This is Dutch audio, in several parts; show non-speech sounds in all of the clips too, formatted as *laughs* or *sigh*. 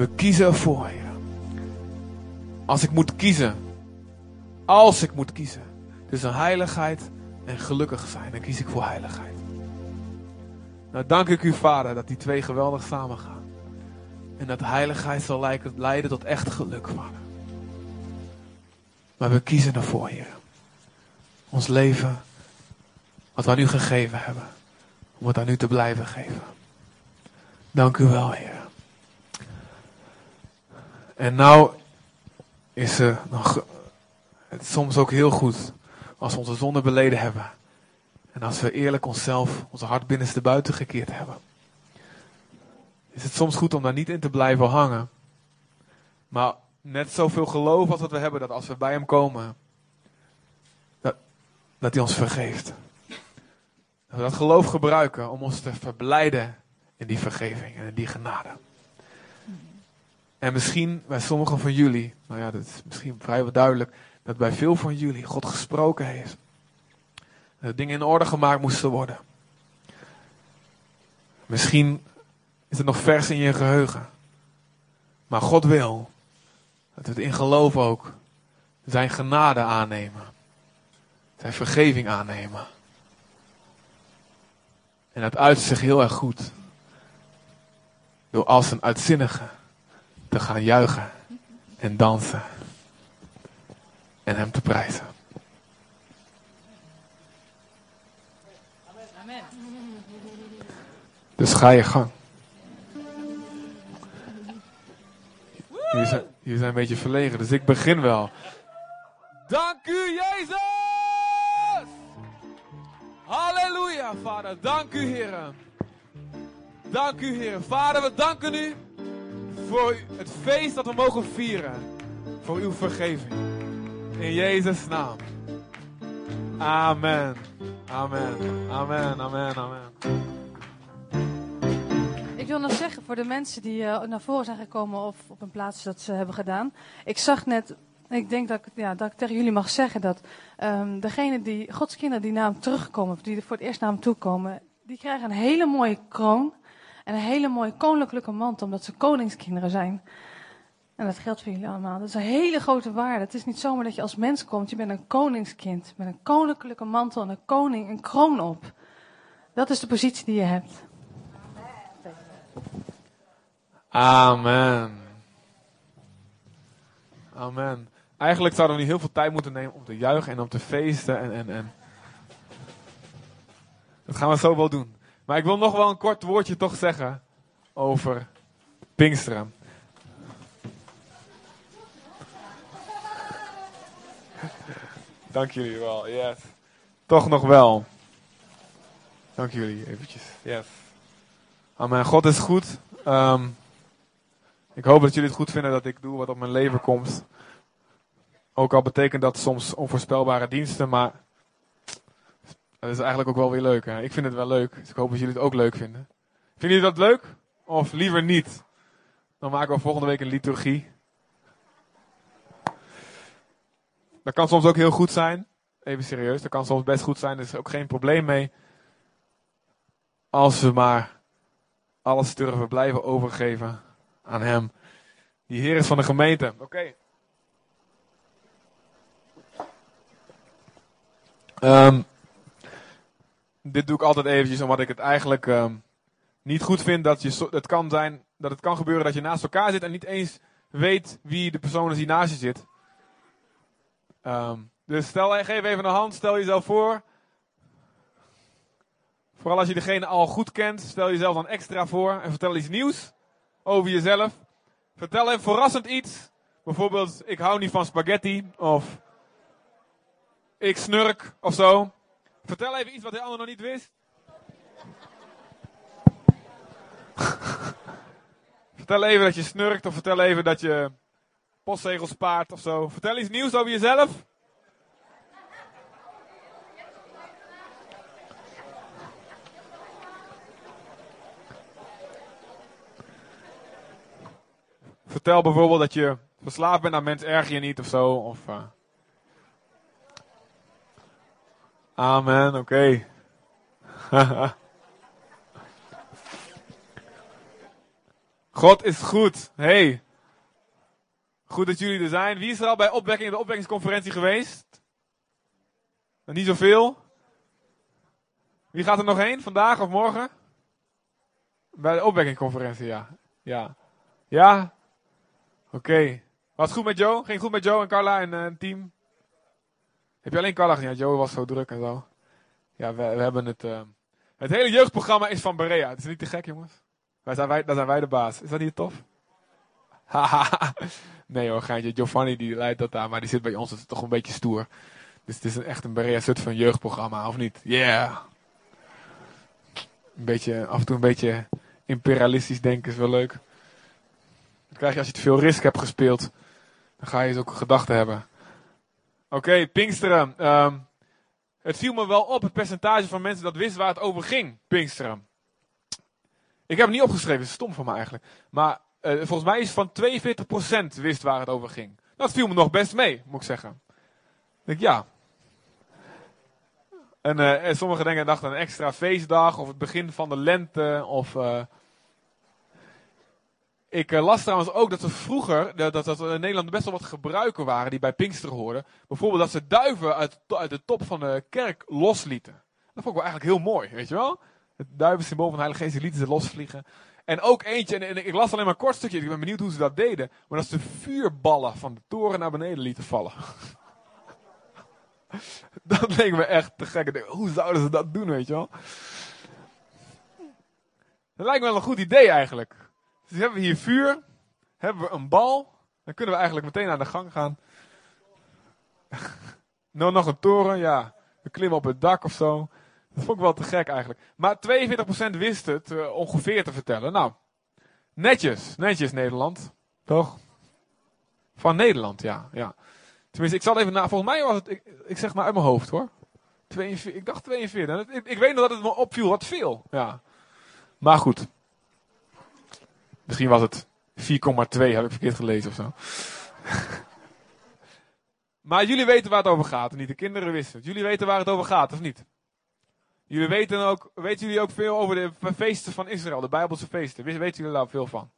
We kiezen ervoor, Heer. Als ik moet kiezen, als ik moet kiezen tussen heiligheid en gelukkig zijn, dan kies ik voor heiligheid. Nou, dank ik u, Vader, dat die twee geweldig samengaan. En dat heiligheid zal leiden tot echt geluk, Vader. Maar we kiezen ervoor, Heer. Ons leven, wat we aan u gegeven hebben, om het aan u te blijven geven. Dank u wel, Heer. En nou is nog, het soms ook heel goed als we onze zonde beleden hebben. En als we eerlijk onszelf, onze hart binnenste buiten gekeerd hebben. Is het soms goed om daar niet in te blijven hangen. Maar net zoveel geloof als wat we hebben, dat als we bij hem komen, dat, dat hij ons vergeeft. Dat we dat geloof gebruiken om ons te verblijden in die vergeving en in die genade. En misschien bij sommigen van jullie, nou ja, dat is misschien vrijwel duidelijk, dat bij veel van jullie God gesproken heeft. Dat dingen in orde gemaakt moesten worden. Misschien is het nog vers in je geheugen. Maar God wil dat we het in geloof ook zijn genade aannemen. Zijn vergeving aannemen. En dat uit zich heel erg goed. Door als een uitzinnige te gaan juichen en dansen. En hem te prijzen. Amen. Dus ga je gang. Jullie zijn, een beetje verlegen, dus ik begin wel. Dank u, Jezus! Halleluja, Vader. Dank u, Heer. Dank u, Heer. Vader, we danken u voor het feest dat we mogen vieren. Voor uw vergeving. In Jezus' naam. Amen. Amen. Amen. Amen. Amen. Ik wil nog zeggen voor de mensen die uh, naar voren zijn gekomen of op een plaats dat ze hebben gedaan. Ik zag net, ik denk dat ik, ja, dat ik tegen jullie mag zeggen dat um, degene die, Gods kinderen die naar hem terugkomen, of die voor het eerst naar hem toe komen, die krijgen een hele mooie kroon en een hele mooie koninklijke mantel, omdat ze koningskinderen zijn. En dat geldt voor jullie allemaal. Dat is een hele grote waarde. Het is niet zomaar dat je als mens komt. Je bent een koningskind met een koninklijke mantel en een koning, een kroon op. Dat is de positie die je hebt. Amen. Amen. Eigenlijk zouden we nu heel veel tijd moeten nemen om te juichen en om te feesten. En, en, en. Dat gaan we zo wel doen. Maar ik wil nog wel een kort woordje toch zeggen over Pinksteren. *laughs* Dank jullie wel, yes. Toch nog wel. Dank jullie eventjes, yes. Amen, God is goed. Um, ik hoop dat jullie het goed vinden dat ik doe wat op mijn leven komt. Ook al betekent dat soms onvoorspelbare diensten, maar dat is eigenlijk ook wel weer leuk. Hè? Ik vind het wel leuk, dus ik hoop dat jullie het ook leuk vinden. Vinden jullie dat leuk? Of liever niet? Dan maken we volgende week een liturgie. Dat kan soms ook heel goed zijn. Even serieus, dat kan soms best goed zijn. Er is ook geen probleem mee. Als we maar alles durven blijven overgeven aan Hem. Die Heer is van de gemeente. Oké. Um, dit doe ik altijd eventjes omdat ik het eigenlijk um, niet goed vind dat je, het kan zijn, dat het kan gebeuren dat je naast elkaar zit en niet eens weet wie de persoon is die naast je zit. Um, dus stel, geef even een hand, stel jezelf voor. Vooral als je degene al goed kent, stel jezelf dan extra voor en vertel iets nieuws over jezelf. Vertel even verrassend iets. Bijvoorbeeld, ik hou niet van spaghetti. Of ik snurk of zo. Vertel even iets wat de ander nog niet wist. *laughs* vertel even dat je snurkt of vertel even dat je postzegels spaart of zo. Vertel iets nieuws over jezelf. Vertel bijvoorbeeld dat je verslaafd bent aan mensen erger je niet of zo. Of, uh... Amen, oké. Okay. *laughs* God is goed. Hey. Goed dat jullie er zijn. Wie is er al bij opwekking, de opwekkingsconferentie geweest? Niet zoveel. Wie gaat er nog heen? Vandaag of morgen? Bij de opwekkingconferentie, ja. Ja. Ja? Oké. Was goed met Joe? Ging goed met Joe en Carla en uh, team? Heb je alleen Carla gezien? Ja, was zo druk en zo. Ja, we, we hebben het... Uh, het hele jeugdprogramma is van Berea. Het is niet te gek, jongens. Wij zijn wij, daar zijn wij de baas. Is dat niet tof? *laughs* nee hoor, geintje. Giovanni die leidt dat daar, maar die zit bij ons. Dat is toch een beetje stoer. Dus het is echt een Berea van jeugdprogramma, of niet? Yeah! Een beetje, af en toe een beetje imperialistisch denken is wel leuk. Dat krijg je als je te veel risk hebt gespeeld. Dan ga je ook gedachten hebben. Oké, Pinksteren. Ehm, het viel me wel op, het percentage van mensen dat wist waar het over ging, Pinksteren. Ik heb het niet opgeschreven, is stom van me eigenlijk. Maar uh, volgens mij is van 42% wist waar het over ging. Dat viel me nog best mee, moet ik zeggen. Ik denk, ja. En, uh, en sommige denken dachten een extra feestdag of het begin van de lente of... Uh, ik uh, las trouwens ook dat er vroeger, dat, dat, dat in Nederland best wel wat gebruiken waren die bij Pinkster hoorden. Bijvoorbeeld dat ze duiven uit, uit de top van de kerk loslieten. Dat vond ik wel eigenlijk heel mooi, weet je wel? Het duivensymbool van de Heilige Geest, lieten ze losvliegen. En ook eentje, en, ik las alleen maar een kort stukje, ik ben benieuwd hoe ze dat deden. Maar dat ze vuurballen van de toren naar beneden lieten vallen. *laughs* dat leek me echt te gek. hoe zouden ze dat doen, weet je wel? Dat lijkt me wel een goed idee eigenlijk. Dus hebben we hier vuur, hebben we een bal, dan kunnen we eigenlijk meteen aan de gang gaan. *laughs* nou, nog een toren, ja. We klimmen op het dak of zo. Dat vond ik wel te gek eigenlijk. Maar 42% wist het uh, ongeveer te vertellen. Nou, netjes. Netjes Nederland. Toch? Van Nederland, ja. ja. Tenminste, ik zal even na. Volgens mij was het. Ik, ik zeg maar uit mijn hoofd hoor. 42, ik dacht 42. Ik, ik weet nog dat het me opviel wat veel. Ja. Maar goed. Misschien was het 4,2, heb ik verkeerd gelezen of zo. *laughs* maar jullie weten waar het over gaat, niet? De kinderen wisten het. Jullie weten waar het over gaat, of niet? Jullie weten ook, weten jullie ook veel over de feesten van Israël, de Bijbelse feesten? Weten jullie daar veel van?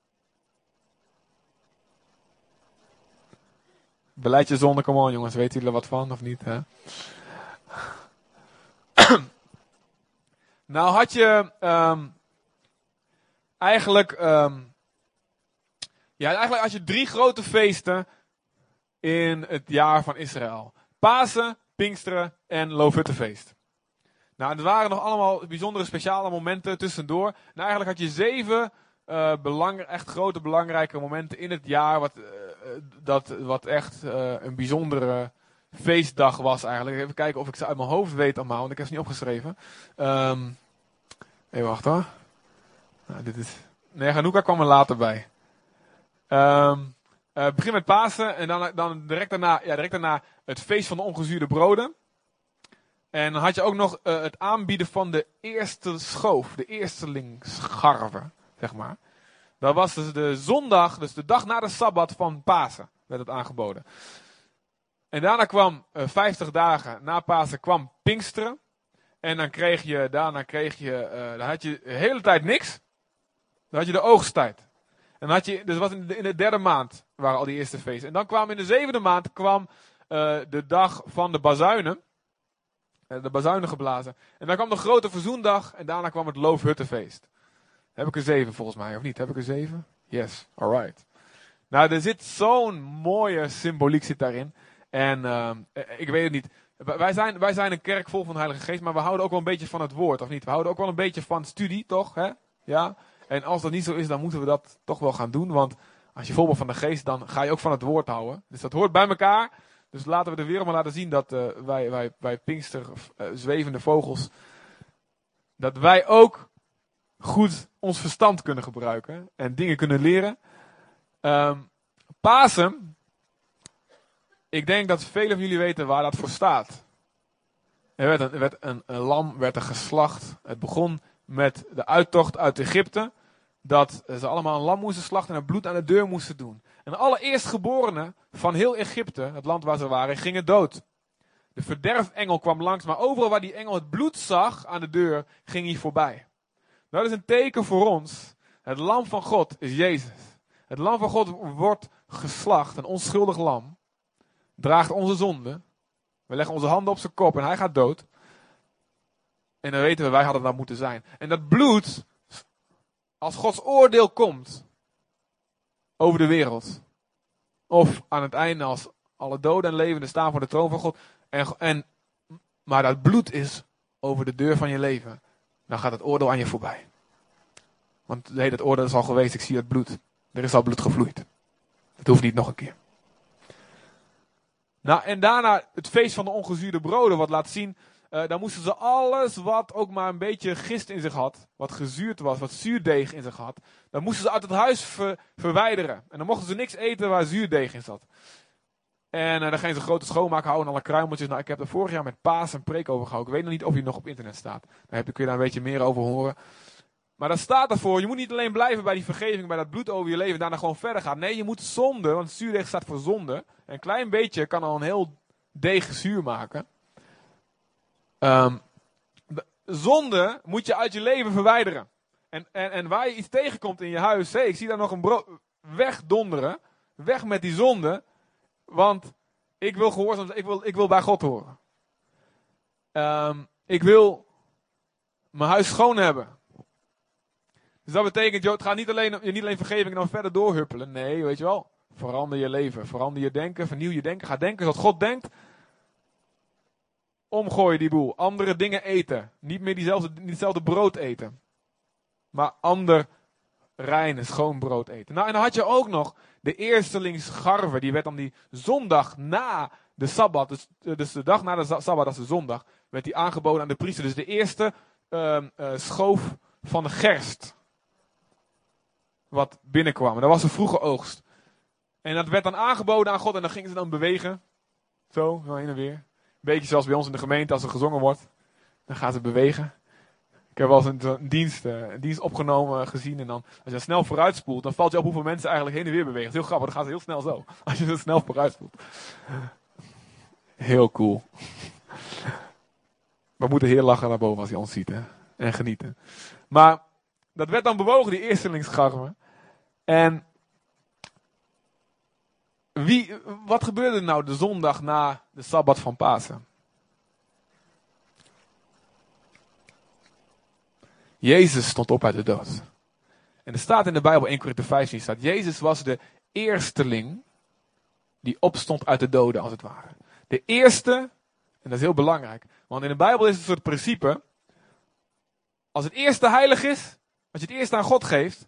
Beleidje zonder, come on jongens, weten jullie er wat van of niet? Hè? *clears throat* nou had je um, eigenlijk, um, ja eigenlijk had je drie grote feesten in het jaar van Israël. Pasen, Pinksteren en Loofhuttenfeest. Nou, er waren nog allemaal bijzondere speciale momenten tussendoor. Nou, eigenlijk had je zeven belang, echt grote belangrijke momenten in het jaar. Wat, uh, dat, wat echt een bijzondere feestdag was eigenlijk. Even kijken of ik ze uit mijn hoofd weet allemaal, want ik heb ze niet opgeschreven. Um, even wacht hoor. Nou, dit is... Nee, Hanukkah kwam er later bij. Um, begin met Pasen en dan, dan direct, daarna, ja, direct daarna het feest van de ongezuurde broden. En dan had je ook nog uh, het aanbieden van de eerste schoof, de eerstelingsscharven, zeg maar. Dat was dus de zondag, dus de dag na de Sabbat van Pasen, werd het aangeboden. En daarna kwam uh, 50 dagen na Pasen kwam Pinksteren. En dan kreeg je, daarna kreeg je, dan had je de hele tijd niks. Dan had je de oogsttijd. En had je, dus was in de, in de derde maand waren al die eerste feesten. En dan kwam in de zevende maand kwam uh, de dag van de bazuinen. Eh, de bazuinen geblazen. En dan kwam de grote verzoendag en daarna kwam het Loofhuttenfeest. Heb ik er zeven volgens mij, of niet? Heb ik er zeven? Yes, alright. Nou, er zit zo'n mooie symboliek zit daarin. En uh, ik weet het niet. Wij zijn, wij zijn een kerk vol van de Heilige Geest, maar we houden ook wel een beetje van het woord, of niet? We houden ook wel een beetje van studie, toch? Hè? Ja? En als dat niet zo is, dan moeten we dat toch wel gaan doen. Want als je voorbeeld van de geest, dan ga je ook van het woord houden. Dus dat hoort bij elkaar. Dus laten we de wereld maar laten zien dat uh, wij, wij, wij Pinkster, uh, zwevende vogels, dat wij ook goed ons verstand kunnen gebruiken en dingen kunnen leren. Um, Pasen, ik denk dat velen van jullie weten waar dat voor staat. Er werd, een, er werd een, een lam werd er geslacht. Het begon met de uittocht uit Egypte. Dat ze allemaal een lam moesten slachten en het bloed aan de deur moesten doen. En alle eerstgeborenen van heel Egypte, het land waar ze waren, gingen dood. De verderfengel kwam langs, maar overal waar die engel het bloed zag aan de deur, ging hij voorbij. Dat is een teken voor ons Het lam van God is Jezus. Het lam van God wordt geslacht, een onschuldig lam. Draagt onze zonde. We leggen onze handen op zijn kop en hij gaat dood. En dan weten we, wij hadden daar moeten zijn. En dat bloed, als Gods oordeel komt over de wereld. Of aan het einde als alle doden en levenden staan voor de troon van God. En, en, maar dat bloed is over de deur van je leven. Dan gaat het oordeel aan je voorbij. Want nee, dat oordeel is al geweest, ik zie het bloed. Er is al bloed gevloeid. Het hoeft niet nog een keer. Nou, en daarna het feest van de ongezuurde broden, wat laat zien. Uh, dan moesten ze alles wat ook maar een beetje gist in zich had, wat gezuurd was, wat zuurdeeg in zich had, dan moesten ze uit het huis verwijderen. En dan mochten ze niks eten waar zuurdeeg in zat. En uh, dan gingen ze grote schoonmaak houden en alle kruimeltjes. Nou, ik heb er vorig jaar met Paas een preek over gehouden. Ik weet nog niet of hij nog op internet staat. Daar kun je daar een beetje meer over horen. Maar dat staat ervoor. Je moet niet alleen blijven bij die vergeving, bij dat bloed over je leven en daarna gewoon verder gaan. Nee, je moet zonde, want zuurdeeg staat voor zonde. Een klein beetje kan al een heel deeg zuur maken. Um, zonde moet je uit je leven verwijderen. En, en, en waar je iets tegenkomt in je huis, hé, ik zie daar nog een brood wegdonderen. Weg met die zonde, want ik wil gehoorzaam ik wil, ik wil bij God horen. Um, ik wil mijn huis schoon hebben. Dus dat betekent, joh, het gaat niet alleen, niet alleen vergeving en dan verder doorhuppelen. Nee, weet je wel. Verander je leven, verander je denken, vernieuw je denken. Ga denken zoals God denkt. Omgooien die boel. Andere dingen eten. Niet meer diezelfde, niet hetzelfde brood eten. Maar ander rein, schoon brood eten. Nou, en dan had je ook nog de eerstelingsgarve. Die werd dan die zondag na de Sabbat. Dus, dus de dag na de Sabbat, dat is de zondag. Werd die aangeboden aan de priester. Dus de eerste uh, uh, schoof van de gerst wat binnenkwam. Dat was een vroege oogst. En dat werd dan aangeboden aan God en dan gingen ze dan bewegen. Zo, zo heen en weer. Beetje zoals bij ons in de gemeente als er gezongen wordt. Dan gaan ze bewegen. Ik heb wel eens een, dienst, uh, een dienst opgenomen gezien. En dan, als je snel vooruit spoelt, dan valt je op hoeveel mensen eigenlijk heen en weer bewegen. heel grappig, dan gaan ze heel snel zo. *laughs* Als je zo snel vooruit spoelt. Heel cool. We moeten heel lachen naar boven als hij ons ziet. Hè? En genieten. Maar dat werd dan bewogen, die eerstelingsgarmen. En wie, wat gebeurde nou de zondag na de Sabbat van Pasen? Jezus stond op uit de dood. En er staat in de Bijbel 1 Korinther 15 staat, Jezus was de eersteling die opstond uit de doden als het ware. De eerste, en dat is heel belangrijk, want in de Bijbel is het een soort principe, als het eerste heilig is, als je het eerste aan God geeft,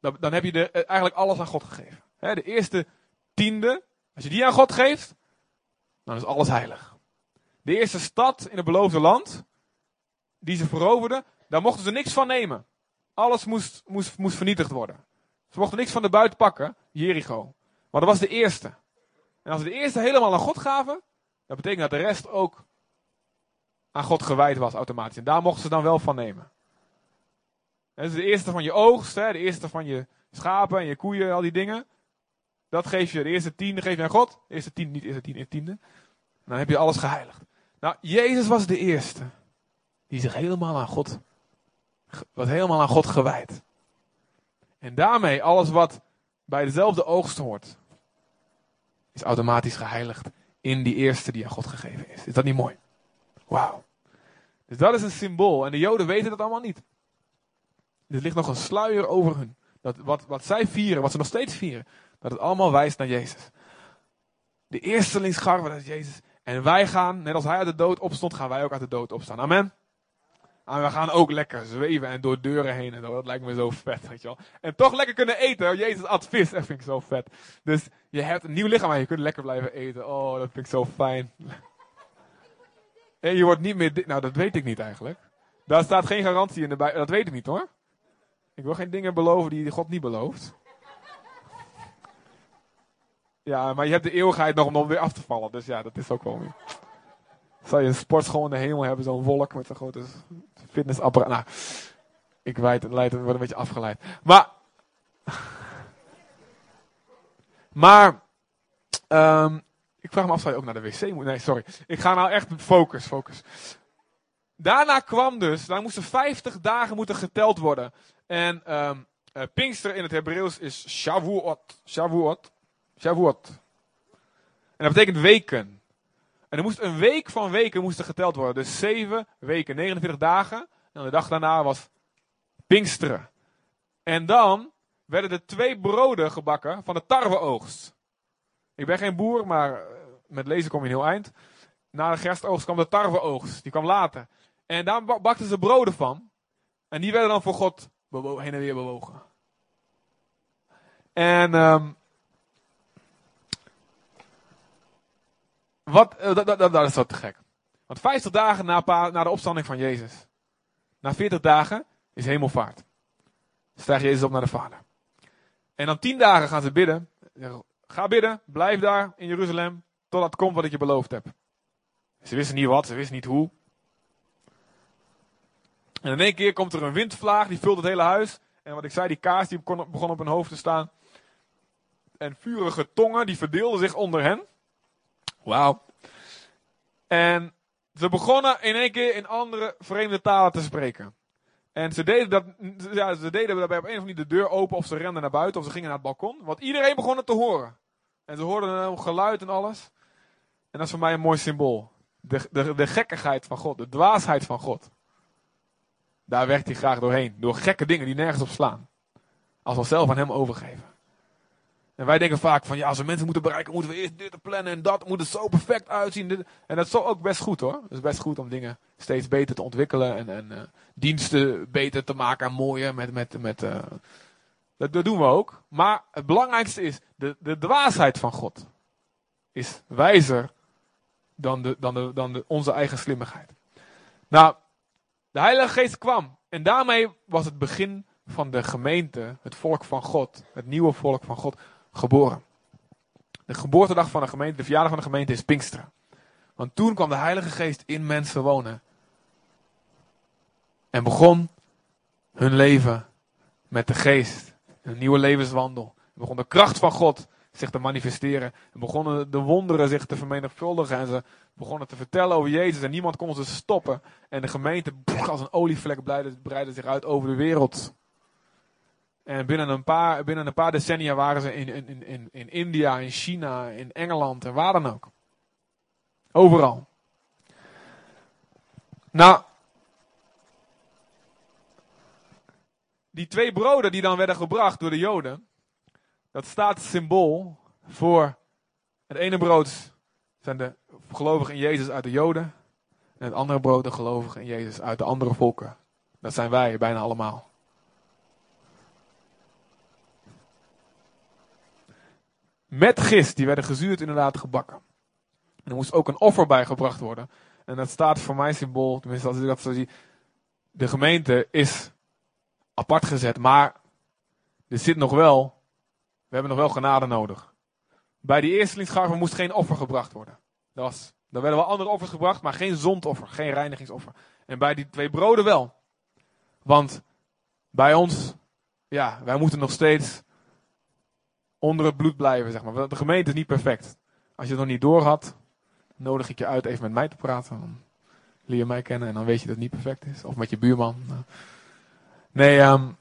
dan, dan heb je de, eh, eigenlijk alles aan God gegeven. de eerste tiende, als je die aan God geeft, dan is alles heilig. De eerste stad in het beloofde land, die ze veroverden, daar mochten ze niks van nemen. Alles moest, moest, moest vernietigd worden. Ze mochten niks van de buiten pakken, Jericho. Maar dat was de eerste. En als ze de eerste helemaal aan God gaven, dat betekent dat de rest ook aan God gewijd was automatisch. En daar mochten ze dan wel van nemen. Dat is de eerste van je oogst, hè, de eerste van je schapen en je koeien, al die dingen. Dat geef je, de eerste tiende geef je aan God. De eerste tiende, niet eerste tiende, de tiende. Dan heb je alles geheiligd. Nou, Jezus was de eerste. Die zich helemaal aan God, was helemaal aan God gewijd. En daarmee alles wat bij dezelfde oogst hoort, is automatisch geheiligd in die eerste die aan God gegeven is. Is dat niet mooi? Wauw. Dus dat is een symbool. En de Joden weten dat allemaal niet. Er ligt nog een sluier over hun. Dat wat, wat zij vieren, wat ze nog steeds vieren, dat het allemaal wijst naar Jezus. De eerstelingsgarve, dat is Jezus. En wij gaan, net als hij uit de dood opstond, gaan wij ook uit de dood opstaan. Amen. En we gaan ook lekker zweven en door deuren heen en. Dat lijkt me zo vet, weet je wel. En toch lekker kunnen eten. Jezus at vis, dat vind ik zo vet. Dus je hebt een nieuw lichaam en je kunt lekker blijven eten. Oh, dat vind ik zo fijn. *laughs* En je wordt niet meer dik. Nou, dat weet ik niet eigenlijk. Daar staat geen garantie in de bij. Dat weet ik niet hoor. Ik wil geen dingen beloven die God niet belooft. Ja, maar je hebt de eeuwigheid nog om dan weer af te vallen. Dus ja, dat is ook wel. Zal je een sportschool in de hemel hebben, zo'n wolk met een grote fitnessapparaat. Nou, ik weet het, leidt, wordt een beetje afgeleid. Maar, maar, um, ik vraag me af, zou je ook naar de wc moeten? Nee, sorry. Ik ga nou echt focus, focus. Daarna kwam dus, daar moesten 50 dagen moeten geteld worden. En um, Uh, Pinkster in het Hebreeuws is Shavuot. Shavuot. Shavuot. En dat betekent weken. En er moest een week van weken moest er geteld worden. Dus zeven weken, 49 dagen. En de dag daarna was Pinksteren. En dan werden er twee broden gebakken van de tarweoogst. Ik ben geen boer, maar eh, met lezen kom je een heel eind. Na de gerstoogst kwam de tarweoogst. Die kwam later. En daar bakten ze broden van. En die werden dan voor God heen en weer bewogen. En um, wat, dat, dat, dat, is wat te gek. Want 50 dagen na, na de opstanding van Jezus, na 40 dagen is hemelvaart. Stijgt Jezus op naar de Vader. En dan 10 dagen gaan ze bidden. Ga bidden, blijf daar in Jeruzalem, totdat komt wat ik je beloofd heb. Ze wisten niet wat, ze wisten niet hoe. En in één keer komt er een windvlaag, die vult het hele huis. En wat ik zei, die kaars die begon op hun hoofd te staan. En vurige tongen, die verdeelden zich onder hen. Wauw. En ze begonnen in één keer in andere vreemde talen te spreken. En ze deden, dat, ja, ze deden daarbij op een of andere de deur open of ze renden naar buiten of ze gingen naar het balkon. Want iedereen begon het te horen. En ze hoorden een geluid en alles. En dat is voor mij een mooi symbool. De, de, de gekkigheid van God, de dwaasheid van God. Daar werkt hij graag doorheen. Door gekke dingen die nergens op slaan. Als we zelf aan hem overgeven. En wij denken vaak van ja, als we mensen moeten bereiken, moeten we eerst dit plannen en dat moet het zo perfect uitzien. En dat is ook best goed hoor. Het is best goed om dingen steeds beter te ontwikkelen en, en uh, diensten beter te maken en mooier. Met, met, met, dat, dat, doen we ook. Maar het belangrijkste is, de, de dwaasheid van God is wijzer dan, de, dan, de, dan de, onze eigen slimmigheid. Nou, de Heilige Geest kwam en daarmee was het begin van de gemeente, het volk van God, het nieuwe volk van God, geboren. De geboortedag van de gemeente, de verjaardag van de gemeente is Pinksteren. Want toen kwam de Heilige Geest in mensen wonen. En begon hun leven met de geest. Een nieuwe levenswandel. Begon de kracht van God zich te manifesteren. En begonnen de wonderen zich te vermenigvuldigen. En ze begonnen te vertellen over Jezus. En niemand kon ze stoppen. En de gemeente, als een olievlek, breidde zich uit over de wereld. En binnen een paar, binnen een paar decennia waren ze in, in, in, in India, in China, in Engeland en waar dan ook. Overal. Nou, die twee broden die dan werden gebracht door de Joden, dat staat symbool voor het ene brood zijn de gelovigen in Jezus uit de Joden en het andere brood de gelovigen in Jezus uit de andere volken. Dat zijn wij bijna allemaal. Met gist, die werden gezuurd inderdaad gebakken. En er moest ook een offer bij gebracht worden. En dat staat voor mij symbool, tenminste als ik dat zo zie, de gemeente is apart gezet, maar er zit nog wel, we hebben nog wel genade nodig. Bij die eerstelingsgaven moest geen offer gebracht worden. Dat was, dan werden wel andere offers gebracht, maar geen zondoffer, geen reinigingsoffer. En bij die twee broden wel. Want bij ons, ja, wij moeten nog steeds onder het bloed blijven, zeg maar. Want de gemeente is niet perfect. Als je het nog niet door had, nodig ik je uit even met mij te praten. Dan leer je mij kennen en dan weet je dat het niet perfect is. Of met je buurman. Nee, um,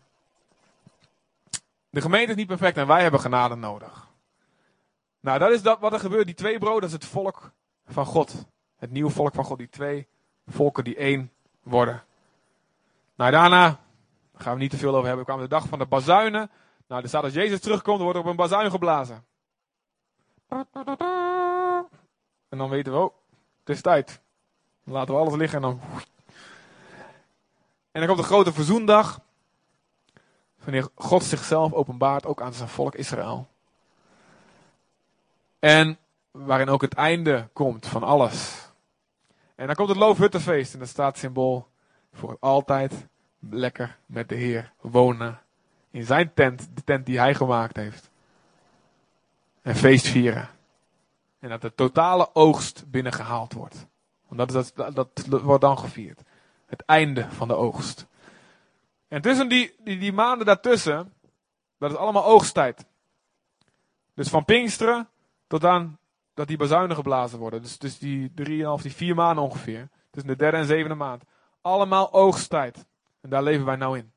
de gemeente is niet perfect en wij hebben genade nodig. Nou, dat is dat wat er gebeurt. Die twee broden, dat is het volk van God. Het nieuwe volk van God. Die twee volken die één worden. Nou, daarna, daar gaan we niet te veel over hebben, kwam de dag van de bazuinen. Nou, er staat als Jezus terugkomt, wordt er op een bazuin geblazen. En dan weten we, oh, het is tijd. Dan laten we alles liggen en dan... En dan komt de grote verzoendag. Wanneer God zichzelf openbaart, ook aan zijn volk Israël. En waarin ook het einde komt van alles. En dan komt het Loofhuttenfeest. En dat staat symbool voor altijd lekker met de Heer wonen in zijn tent, de tent die hij gemaakt heeft. En feest vieren. En dat de totale oogst binnengehaald wordt. Want dat, dat, wordt dan gevierd. Het einde van de oogst. En tussen die, die, die maanden daartussen, dat is allemaal oogsttijd. Dus van Pinksteren tot aan dat die bazuinen geblazen worden. Dus, dus die drieënhalf, die vier maanden ongeveer. Tussen de derde en zevende maand. Allemaal oogsttijd. En daar leven wij nou in.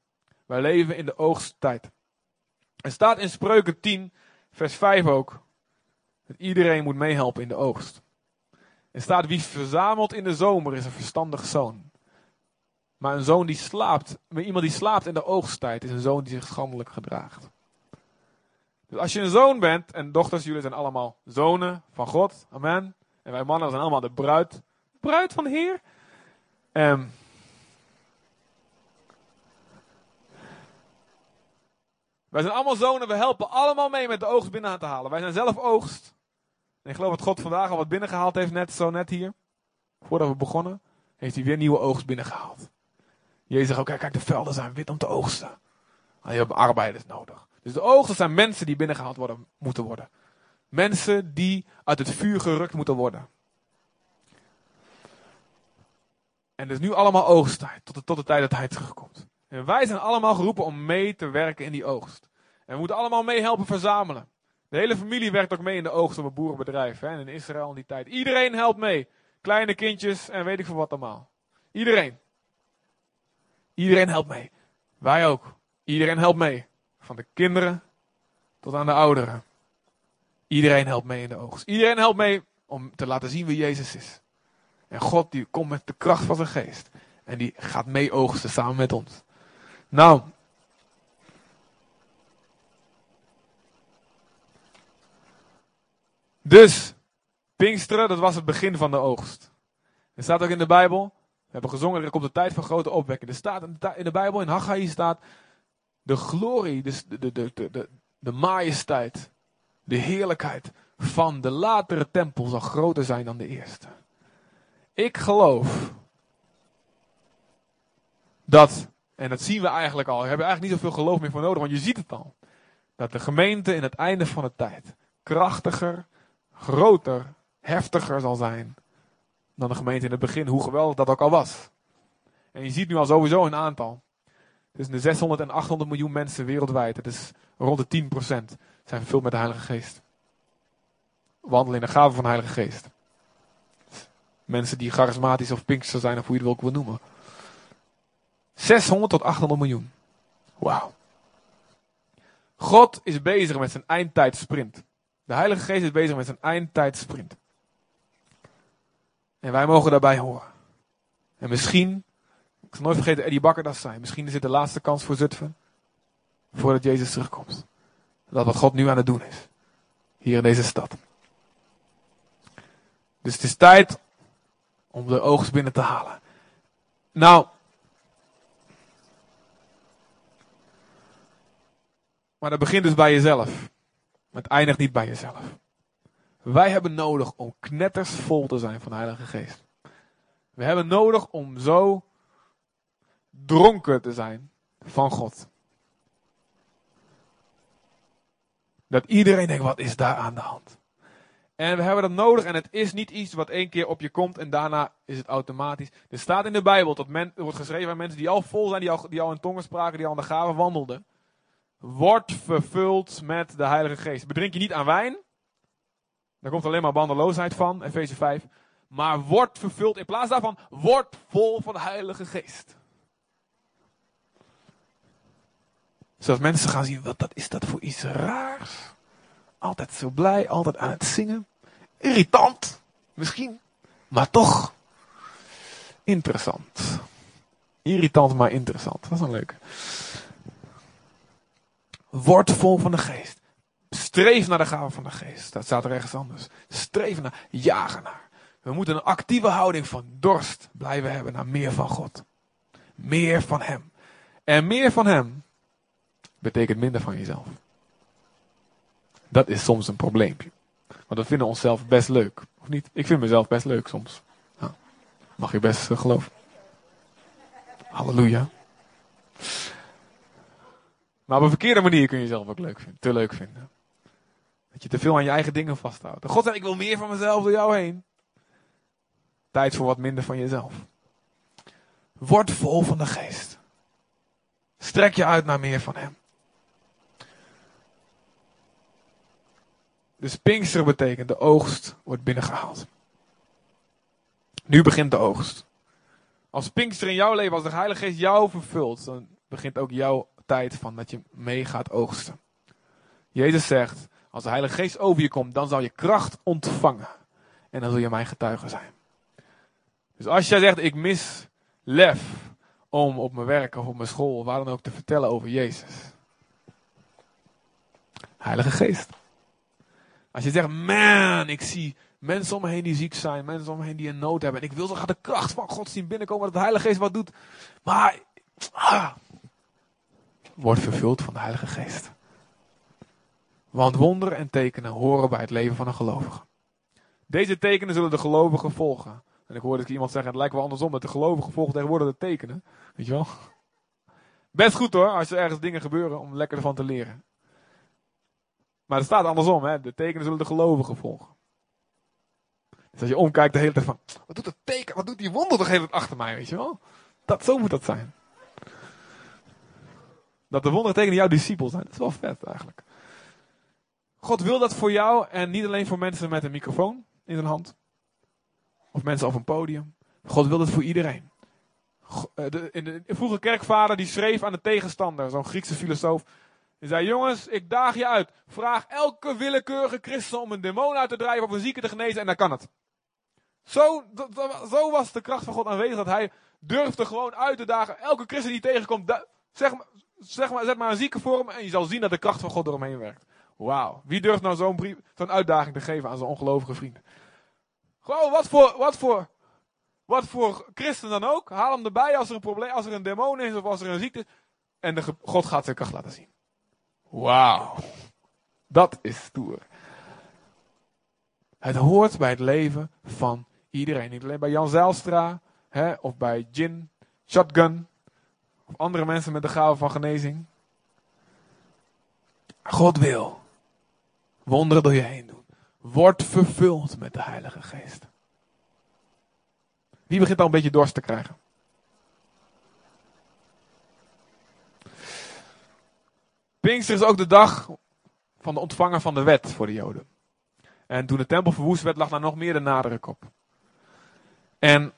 Wij leven in de oogsttijd. Er staat in Spreuken 10, vers 5 ook, dat iedereen moet meehelpen in de oogst. Er staat, wie verzamelt in de zomer is een verstandig zoon. Maar een zoon die slaapt, iemand die slaapt in de oogsttijd, is een zoon die zich schandelijk gedraagt. Dus als je een zoon bent, en dochters, jullie zijn allemaal zonen van God, amen. En wij mannen zijn allemaal de bruid, bruid van de Heer. Um, wij zijn allemaal zonen, we helpen allemaal mee met de oogst binnen te halen. Wij zijn zelf oogst. En ik geloof dat God vandaag al wat binnengehaald heeft, net zo net hier. Voordat we begonnen, heeft hij weer nieuwe oogst binnengehaald. Jezus zegt ook, kijk, de velden zijn wit om te oogsten. Maar je hebt arbeiders nodig. Dus de oogsten zijn mensen die binnengehaald worden, moeten worden. Mensen die uit het vuur gerukt moeten worden. En dus nu allemaal oogsttijd, tot de, tot de tijd dat hij terugkomt. En wij zijn allemaal geroepen om mee te werken in die oogst. En we moeten allemaal meehelpen verzamelen. De hele familie werkt ook mee in de oogst op een boerenbedrijf. Hè, in Israël in die tijd. Iedereen helpt mee. Kleine kindjes en weet ik veel wat allemaal. Iedereen. Iedereen helpt mee. Wij ook. Iedereen helpt mee. Van de kinderen tot aan de ouderen. Iedereen helpt mee in de oogst. Iedereen helpt mee om te laten zien wie Jezus is. En God die komt met de kracht van zijn geest. En die gaat mee oogsten samen met ons. Nou. Dus, Pinksteren, dat was het begin van de oogst. Er staat ook in de Bijbel, we hebben gezongen, er komt de tijd van grote opwekking. Er staat in de Bijbel, in Haggai staat, de glorie, de, de, de, de, de, de majesteit, de heerlijkheid van de latere tempel zal groter zijn dan de eerste. Ik geloof dat, en dat zien we eigenlijk al, we hebben eigenlijk niet zoveel geloof meer voor nodig, want je ziet het al. Dat de gemeente in het einde van de tijd krachtiger, groter, heftiger zal zijn dan de gemeente in het begin, hoe geweldig dat ook al was. En je ziet nu al sowieso een aantal. Tussen de 600 en 800 miljoen mensen wereldwijd, het is rond de 10%, zijn vervuld met de Heilige Geest. Wandelen in de gave van de Heilige Geest. Mensen die charismatisch of pinkster zijn, of hoe je het wil noemen. 600 tot 800 miljoen. Wauw. God is bezig met zijn eindtijdsprint. De Heilige Geest is bezig met zijn eindtijdsprint. En wij mogen daarbij horen. En misschien, ik zal nooit vergeten Eddie Bakker dat zei, misschien is dit de laatste kans voor Zutphen. Voordat Jezus terugkomt. Dat wat God nu aan het doen is. Hier in deze stad. Dus het is tijd om de oogst binnen te halen. Nou, maar dat begint dus bij jezelf. Het eindigt niet bij jezelf. Wij hebben nodig om knetters vol te zijn van de Heilige Geest. We hebben nodig om zo dronken te zijn van God. Dat iedereen denkt, wat is daar aan de hand? En we hebben dat nodig en het is niet iets wat één keer op je komt en daarna is het automatisch. Er staat in de Bijbel, dat men, er wordt geschreven aan mensen die al vol zijn, die al, die al in tongen spraken, die al aan de gaven wandelden. Word vervuld met de Heilige Geest. Bedrink je niet aan wijn. Daar komt alleen maar bandeloosheid van, Efeze 5. Maar word vervuld, in plaats daarvan, word vol van de Heilige Geest. Zodat mensen gaan zien, wat dat is dat voor iets raars. Altijd zo blij, altijd aan het zingen. Irritant, misschien. Maar toch interessant. Irritant, maar interessant. Dat is een leuke. Word vol van de geest. Streef naar de gave van de geest. Dat staat er ergens anders. Streef naar, jagen naar. We moeten een actieve houding van dorst blijven hebben naar meer van God. Meer van Hem. En meer van Hem betekent minder van jezelf. Dat is soms een probleempje. Want we vinden onszelf best leuk. Of niet? Ik vind mezelf best leuk soms. Mag je best uh, geloven. Halleluja. Maar op een verkeerde manier kun je jezelf ook leuk vinden, te leuk vinden. Dat je te veel aan je eigen dingen vasthoudt. God zegt, ik wil meer van mezelf door jou heen. Tijd voor wat minder van jezelf. Word vol van de geest. Strek je uit naar meer van hem. Dus Pinkster betekent de oogst wordt binnengehaald. Nu begint de oogst. Als Pinkster in jouw leven, als de Heilige Geest jou vervult, dan begint ook jouw tijd van dat je mee gaat oogsten. Jezus zegt, als de Heilige Geest over je komt, dan zal je kracht ontvangen. En dan zul je mijn getuige zijn. Dus als jij zegt, ik mis lef om op mijn werk of op mijn school, waar dan ook, te vertellen over Jezus. Heilige Geest. Als je zegt, man, ik zie mensen om me heen die ziek zijn, mensen om me heen die een nood hebben. En ik wil zo graag de kracht van God zien binnenkomen, dat de Heilige Geest wat doet. Maar, ah, word vervuld van de Heilige Geest. Want wonderen en tekenen horen bij het leven van een gelovige. Deze tekenen zullen de gelovigen volgen. En ik hoorde iemand zeggen, het lijkt wel andersom, dat de gelovigen volgen tegenwoordig de tekenen. Weet je wel? Best goed hoor, als er ergens dingen gebeuren om lekker ervan te leren. Maar het staat andersom, hè? de tekenen zullen de gelovigen volgen. Dus als je omkijkt de hele tijd van, wat doet het teken, wat doet die wonder toch helemaal achter mij, weet je wel? Dat, zo moet dat zijn. Dat de wonderen tekenen jouw discipel zijn, dat is wel vet eigenlijk. God wil dat voor jou en niet alleen voor mensen met een microfoon in zijn hand. Of mensen op een podium. God wil dat voor iedereen. Eh, de, in de, vroege kerkvader die schreef aan de tegenstander, zo'n Griekse filosoof. Hij zei, jongens, ik daag je uit. Vraag elke willekeurige christen om een demon uit te drijven of een zieke te genezen en dan kan het. Zo, zo was de kracht van God aanwezig dat hij durfde gewoon uit te dagen. Elke christen die tegenkomt, zeg, zeg maar, zet maar een zieke voor hem en je zal zien dat de kracht van God eromheen werkt. Wauw. Wie durft nou zo'n zo'n uitdaging te geven aan zijn ongelovige vrienden? Gewoon, wat voor, wat voor, wat voor christen dan ook. Haal hem erbij als er een probleem, als er een demon is of als er een ziekte is. En de, God gaat zijn kracht laten zien. Wauw. Dat is stoer. Het hoort bij het leven van iedereen. Niet alleen bij Jan Zijlstra, hè, of bij Jin, Shotgun, of andere mensen met de gave van genezing. God wil wonderen door je heen doen. Word vervuld met de Heilige Geest. Wie begint al een beetje dorst te krijgen? Pinkster is ook de dag van de ontvanger van de wet voor de Joden. En toen de tempel verwoest werd, lag daar nog meer de nadruk op. En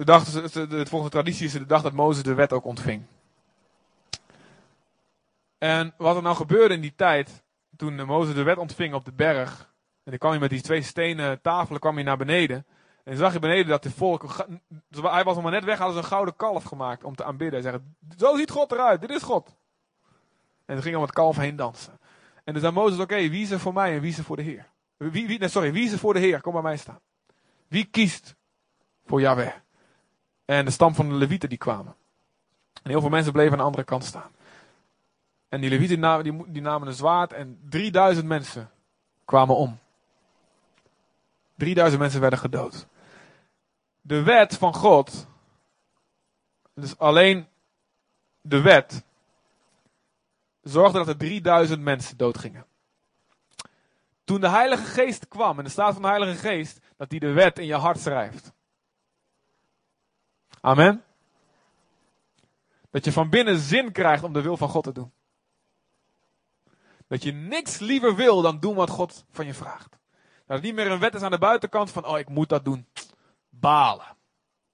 de, dag, de, volgende traditie is de dag dat Mozes de wet ook ontving. En wat er nou gebeurde in die tijd, toen Mozes de wet ontving op de berg. En dan kwam hij met die twee stenen tafelen kwam hij naar beneden. En zag je beneden dat de volk. Hij was nog maar net weg, hadden ze een gouden kalf gemaakt om te aanbidden. En zeggen: Zo ziet God eruit, dit is God. En ze gingen om het kalf heen dansen. En toen zei Mozes: Oké, wie is er voor mij en wie is er voor de Heer? Wie, wie, sorry, wie is er voor de Heer? Kom bij mij staan. Wie kiest voor Yahweh? En de stam van de Levieten die kwamen. En heel veel mensen bleven aan de andere kant staan. En die Levieten namen, die, die namen een zwaard en 3000 mensen kwamen om. 3000 mensen werden gedood. De wet van God, dus alleen de wet, zorgde dat er 3000 mensen doodgingen. Toen de Heilige Geest kwam, en de staat van de Heilige Geest, dat hij de wet in je hart schrijft. Amen. Dat je van binnen zin krijgt om de wil van God te doen. Dat je niks liever wil dan doen wat God van je vraagt. Dat het niet meer een wet is aan de buitenkant van, oh ik moet dat doen. Balen.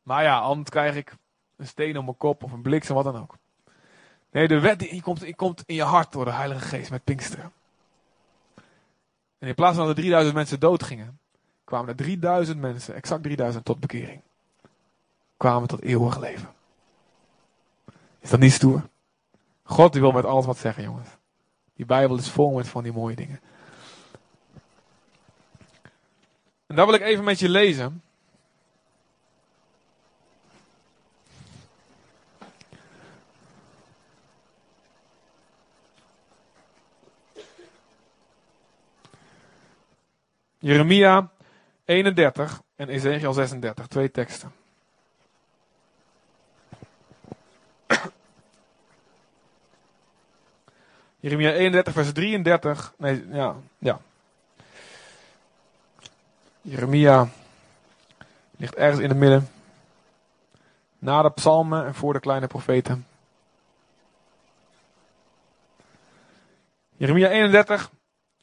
Maar ja, anders krijg ik een steen op mijn kop of een bliksem, wat dan ook. Nee, de wet die komt, komt in je hart door de Heilige Geest met Pinksteren. En in plaats van dat er 3000 mensen doodgingen, kwamen er 3000 mensen, exact 3000 tot bekering. Kwamen tot eeuwig leven. Is dat niet stoer? God die wil met alles wat zeggen, jongens. Die Bijbel is vol met van die mooie dingen. En daar wil ik even met je lezen. Jeremia 31 en Ezekiel 36, twee teksten. Jeremia 31, vers 33. Nee, ja, ja. Jeremia ligt ergens in het midden. Na de psalmen en voor de kleine profeten. Jeremia 31,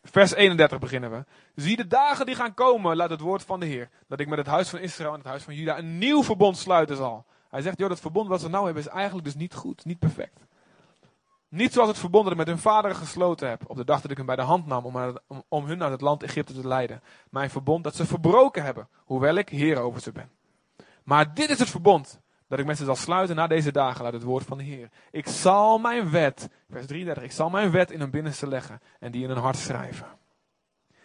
vers 31 beginnen we. Zie de dagen die gaan komen, laat het woord van de Heer. Dat ik met het huis van Israël en het huis van Juda een nieuw verbond sluiten zal. Hij zegt, joh, dat verbond wat we nou hebben is eigenlijk dus niet goed, niet perfect. Niet zoals het verbond dat ik met hun vader gesloten heb. Op de dag dat ik hem bij de hand nam om, om, hun naar het land Egypte te leiden. Mijn verbond dat ze verbroken hebben. Hoewel ik heer over ze ben. Maar dit is het verbond dat ik met ze zal sluiten na deze dagen uit het woord van de Heer. Ik zal mijn wet, vers 33, ik zal mijn wet in hun binnenste leggen en die in hun hart schrijven.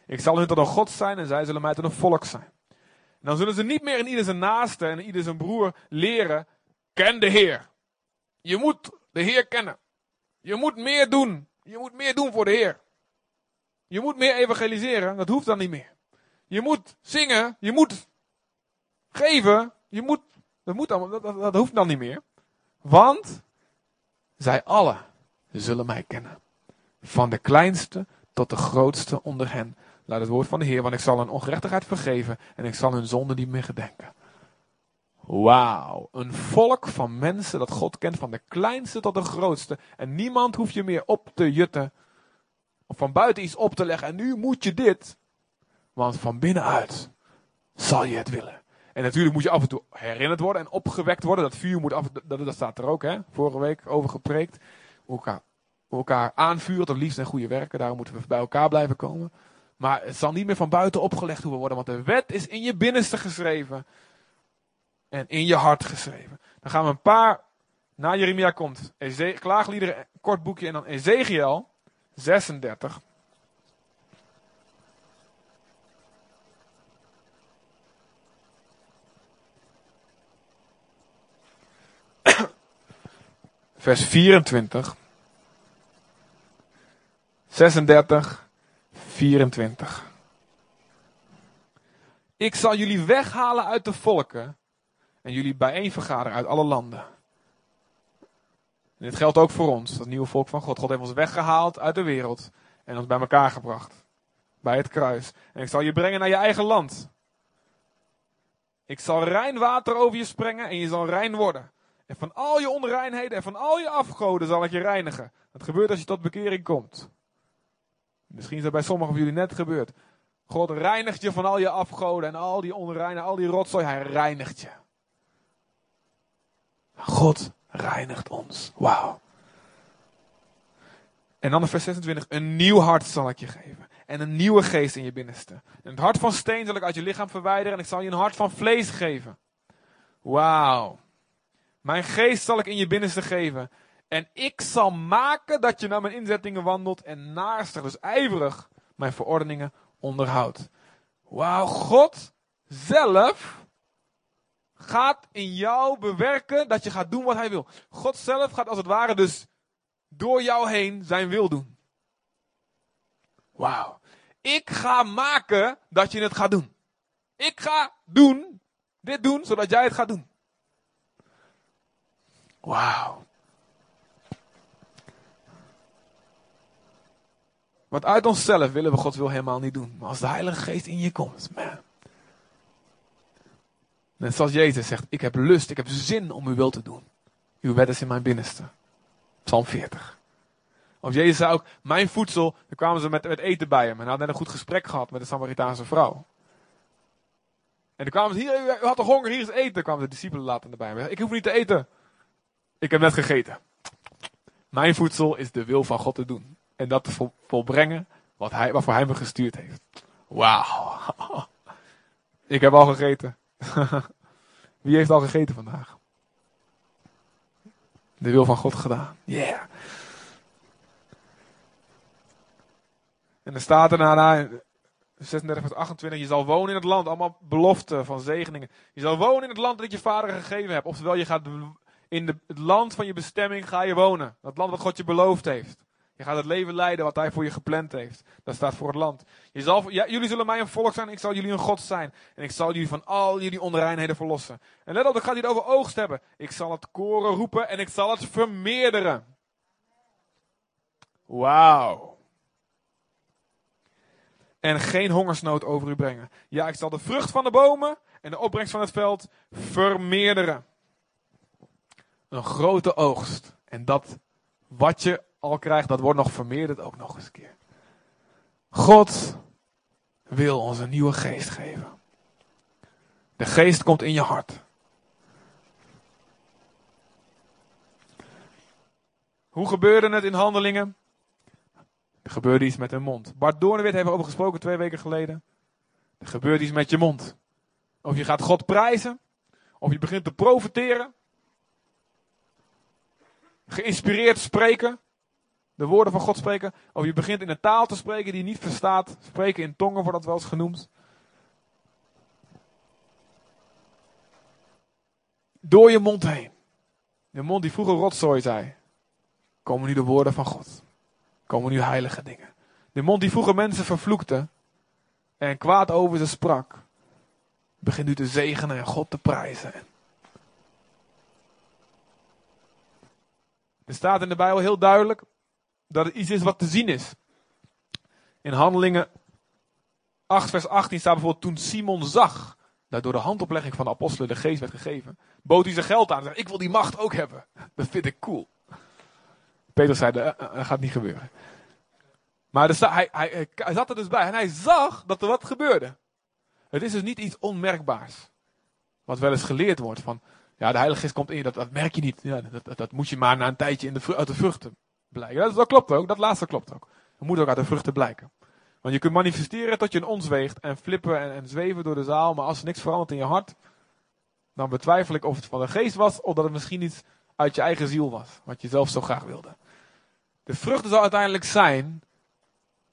Ik zal hun tot een God zijn en zij zullen mij tot een volk zijn. Dan zullen ze niet meer in ieder zijn naaste en ieder zijn broer leren, ken de Heer. Je moet de Heer kennen. Je moet meer doen. Je moet meer doen voor de Heer. Je moet meer evangeliseren. Dat hoeft dan niet meer. Je moet zingen. Je moet geven. Je moet. Dat, dat, dat hoeft dan niet meer. Want zij allen zullen mij kennen. Van de kleinste tot de grootste onder hen. Laat het woord van de Heer, want ik zal hun ongerechtigheid vergeven en ik zal hun zonde niet meer gedenken. Wauw, een volk van mensen dat God kent van de kleinste tot de grootste. En niemand hoeft je meer op te jutten. Of van buiten iets op te leggen. En nu moet je dit. Want van binnenuit zal je het willen. En natuurlijk moet je af en toe herinnerd worden en opgewekt worden. Dat vuur moet af dat, staat er ook, hè? Vorige week over gepreekt. Elkaar, elkaar aanvuurt, tot liefst en goede werken. Daarom moeten we bij elkaar blijven komen. Maar het zal niet meer van buiten opgelegd hoeven worden. Want de wet is in je binnenste geschreven en in je hart geschreven. Dan gaan we een paar, na Jeremia komt, Eze klaagliederen, kort boekje, en dan Ezekiel 36. *clears throat* Vers 24. 36, 24. Ik zal jullie weghalen uit de volken en jullie bijeenvergaderen uit alle landen. En dit geldt ook voor ons, dat nieuwe volk van God. God heeft ons weggehaald uit de wereld en ons bij elkaar gebracht. Bij het kruis. En ik zal je brengen naar je eigen land. Ik zal rein water over je sprengen en je zal rein worden. En van al je onreinheden en van al je afgoden zal ik je reinigen. Dat gebeurt als je tot bekering komt. Misschien is dat bij sommigen van jullie net gebeurd. God reinigt je van al je afgoden en al die onreinen, al die rotzooi. Hij reinigt je. God reinigt ons. Wauw. En dan in vers 26. Een nieuw hart zal ik je geven. En een nieuwe geest in je binnenste. En het hart van steen zal ik uit je lichaam verwijderen. En ik zal je een hart van vlees geven. Wauw. Mijn geest zal ik in je binnenste geven. En ik zal maken dat je naar mijn inzettingen wandelt. En naastig, dus ijverig, mijn verordeningen onderhoudt. Wauw, God zelf gaat in jou bewerken dat je gaat doen wat hij wil. God zelf gaat als het ware dus door jou heen zijn wil doen. Wauw. Ik ga maken dat je het gaat doen. Ik ga doen, dit doen, zodat jij het gaat doen. Wauw. Want uit onszelf willen we God wil helemaal niet doen. Maar als de Heilige Geest in je komt, man. Net zoals Jezus zegt, ik heb lust, ik heb zin om uw wil te doen. Uw wet is in mijn binnenste. Psalm 40. Of Jezus zei ook, mijn voedsel, dan kwamen ze met, met eten bij hem. En hij had net een goed gesprek gehad met de Samaritaanse vrouw. En dan kwamen ze, hier, u had toch honger, hier is eten. Dan kwamen de discipelen later erbij. hem. Ik hoef niet te eten. Ik heb net gegeten. Mijn voedsel is de wil van God te doen. En dat te volbrengen wat hij, waarvoor hij me gestuurd heeft. Wauw. *laughs* Ik heb al gegeten. *laughs* Wie heeft al gegeten vandaag? De wil van God gedaan. Yeah. En er staat er na 36 vers 28, je zal wonen in het land, allemaal beloften van zegeningen. Je zal wonen in het land dat je vader gegeven hebt. Oftewel, je gaat in de, het land van je bestemming ga je wonen. Dat land wat God je beloofd heeft. Je gaat het leven leiden wat hij voor je gepland heeft. Dat staat voor het land. Ja, jullie zullen mij een volk zijn, ik zal jullie een God zijn. En ik zal jullie van al jullie onreinheden verlossen. En let op, gaat hij het over oogst hebben. Ik zal het koren roepen en ik zal het vermeerderen. Wauw. En geen hongersnood over u brengen. Ja, ik zal de vrucht van de bomen en de opbrengst van het veld vermeerderen. Een grote oogst. En dat wat je al krijgt, dat wordt nog vermeerderd ook nog eens een keer. God wil ons een nieuwe geest geven. De geest komt in je hart. Hoe gebeurde het in handelingen? Er gebeurde iets met hun mond. Bart Doornwit heeft erover gesproken twee weken geleden. Er gebeurt iets met je mond. Of je gaat God prijzen. Of je begint te profiteren. Geïnspireerd spreken. De woorden van God spreken. Of je begint in een taal te spreken die je niet verstaat. Spreken in tongen wordt dat wel eens genoemd. Door je mond heen. De mond die vroeger rotzooi zei. Komen nu de woorden van God. Komen nu heilige dingen. De mond die vroeger mensen vervloekte. En kwaad over ze sprak. Begint nu te zegenen en God te prijzen. Er staat in de Bijbel heel duidelijk dat het iets is wat te zien is. In Handelingen 8, vers 18 staat bijvoorbeeld: Toen Simon zag dat door de handoplegging van de apostelen de geest werd gegeven, bood hij zijn geld aan en zei: Ik wil die macht ook hebben. Dat vind ik cool. Petrus zei: Dat uh, uh, gaat niet gebeuren. Maar hij, hij, hij zat er dus bij en hij zag dat er wat gebeurde. Het is dus niet iets onmerkbaars. Wat wel eens geleerd wordt van, ja, de Heilige Geest komt in je, dat, dat merk je niet. Ja, dat, dat, dat, moet je maar na een tijdje in de, uit de vruchten blijken. Dat, dat klopt ook, dat laatste klopt ook. Het moet ook uit de vruchten blijken. Want je kunt manifesteren tot je een ons weegt en flippen en, en zweven door de zaal, maar als er niks verandert in je hart, dan betwijfel ik of het van de geest was of dat het misschien iets uit je eigen ziel was, wat je zelf zo graag wilde. De vruchten zal uiteindelijk zijn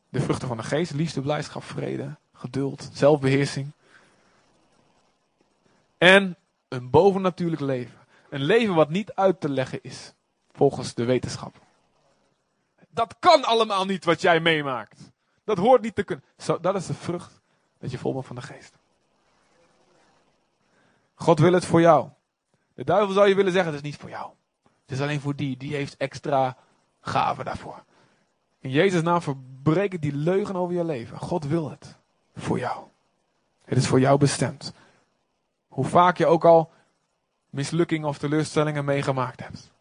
de vruchten van de geest, liefde, blijdschap, vrede, geduld, zelfbeheersing. En een bovennatuurlijk leven. Een leven wat niet uit te leggen is, volgens de wetenschap. Dat kan allemaal niet wat jij meemaakt. Dat hoort niet te kunnen. Dat is de vrucht dat je vol bent van de geest. God wil het voor jou. De duivel zou je willen zeggen, het is niet voor jou. Het is alleen voor die, die heeft extra gaven daarvoor. In Jezus' naam verbreek ik die leugen over je leven. God wil het voor jou. Het is voor jou bestemd. Hoe vaak je ook al mislukkingen of teleurstellingen meegemaakt hebt.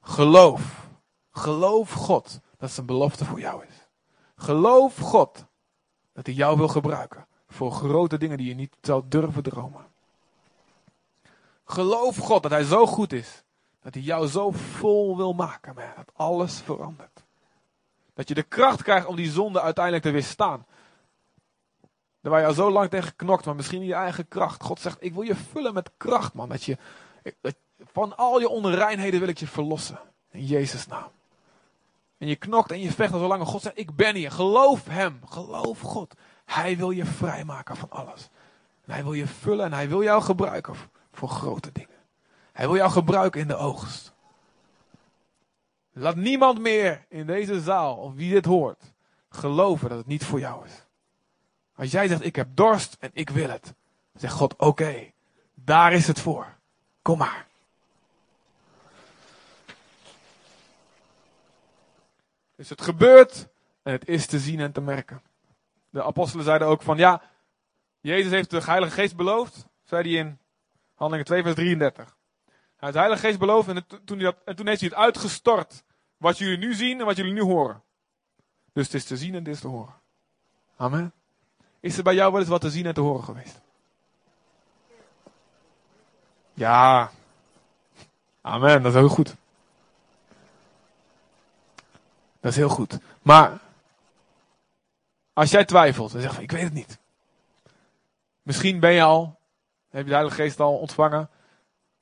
Geloof. Geloof God dat zijn belofte voor jou is. Geloof God dat hij jou wil gebruiken voor grote dingen die je niet zou durven dromen. Geloof God dat hij zo goed is dat hij jou zo vol wil maken, man, dat alles verandert. Dat je de kracht krijgt om die zonde uiteindelijk te weerstaan. Daar waar je al zo lang tegen knokt, maar misschien in je eigen kracht. God zegt, ik wil je vullen met kracht, man. Dat je, van al je onreinheden wil ik je verlossen. In Jezus' naam. En je knokt en je vecht al zo lang. En God zegt, ik ben hier. Geloof hem. Geloof God. Hij wil je vrijmaken van alles. Hij wil je vullen en hij wil jou gebruiken voor grote dingen. Hij wil jou gebruiken in de oogst. Laat niemand meer in deze zaal, of wie dit hoort, geloven dat het niet voor jou is. Als jij zegt, ik heb dorst en ik wil het. Zegt God, oké, daar is het voor. Kom maar. Dus het gebeurt en het is te zien en te merken. De apostelen zeiden ook van, ja, Jezus heeft de Heilige Geest beloofd, zei hij in Handelingen 2 vers 33. Hij heeft de Heilige Geest beloofd en, toen, dat, en toen heeft hij het uitgestort. Wat jullie nu zien en wat jullie nu horen. Dus het is te zien en het is te horen. Amen. Is er bij jou wel eens wat te zien en te horen geweest? Ja. Amen, dat is heel goed. Dat is heel goed. Maar als jij twijfelt en zegt van ik weet het niet. Misschien ben je al, heb je de Heilige Geest al ontvangen,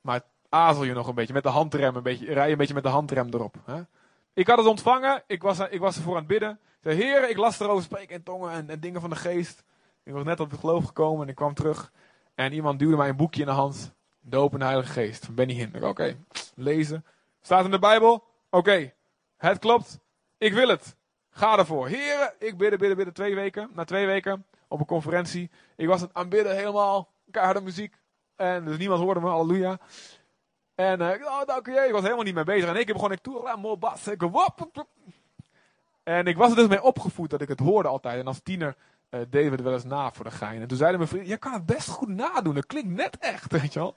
maar azel je nog een beetje met de handrem, een beetje, rij je een beetje met de handrem erop. Hè? Ik had het ontvangen, ik was, ik was ervoor aan het bidden. Ik zei, Heer, ik las erover spreken in tongen en, en, dingen van de geest. Ik was net op het geloof gekomen en ik kwam terug. En iemand duwde mij een boekje in de hand. De Heilige Geest van Benny Hinn. Oké, lezen. Staat in de Bijbel? Oké, het klopt. Ik wil het. Ga ervoor. Heren, ik bidden, bidden, bidden. Twee weken. Na twee weken op een conferentie. Ik was het aanbidden helemaal. Keiharde muziek. En dus niemand hoorde me. Halleluja. En uh, oh, dank je. Ik was helemaal niet mee bezig. En ik begon ik toe. En ik was er dus mee opgevoed dat ik het hoorde altijd. En als tiener uh, deden we het wel eens na voor de gein. En toen zeiden mijn vrienden, je kan het best goed nadoen. Dat klinkt net echt, *laughs* weet je wel.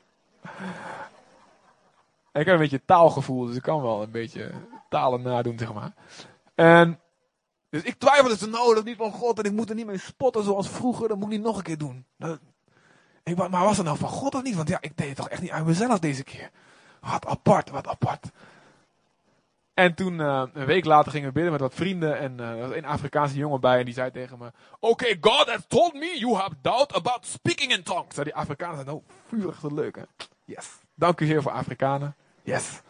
Ik heb een beetje taalgevoel, dus ik kan wel een beetje talen nadoen, zeg maar. En dus ik twijfelde, dus, nou, dat is niet van God en ik moet er niet mee spotten zoals vroeger, dat moet ik niet nog een keer doen. Ik, maar was het nou van God of niet? Want ja, ik deed het toch echt niet uit mezelf deze keer. Wat apart, wat apart. En toen, uh, een week later, gingen we bidden met wat vrienden. En uh, er was een Afrikaanse jongen bij. En die zei tegen me: Oké, God has told me you have doubt about speaking in tongues. Zei die Afrikanen zijn oh, vurig te leuk, hè? Yes. Dank u zeer voor Afrikanen. Yes.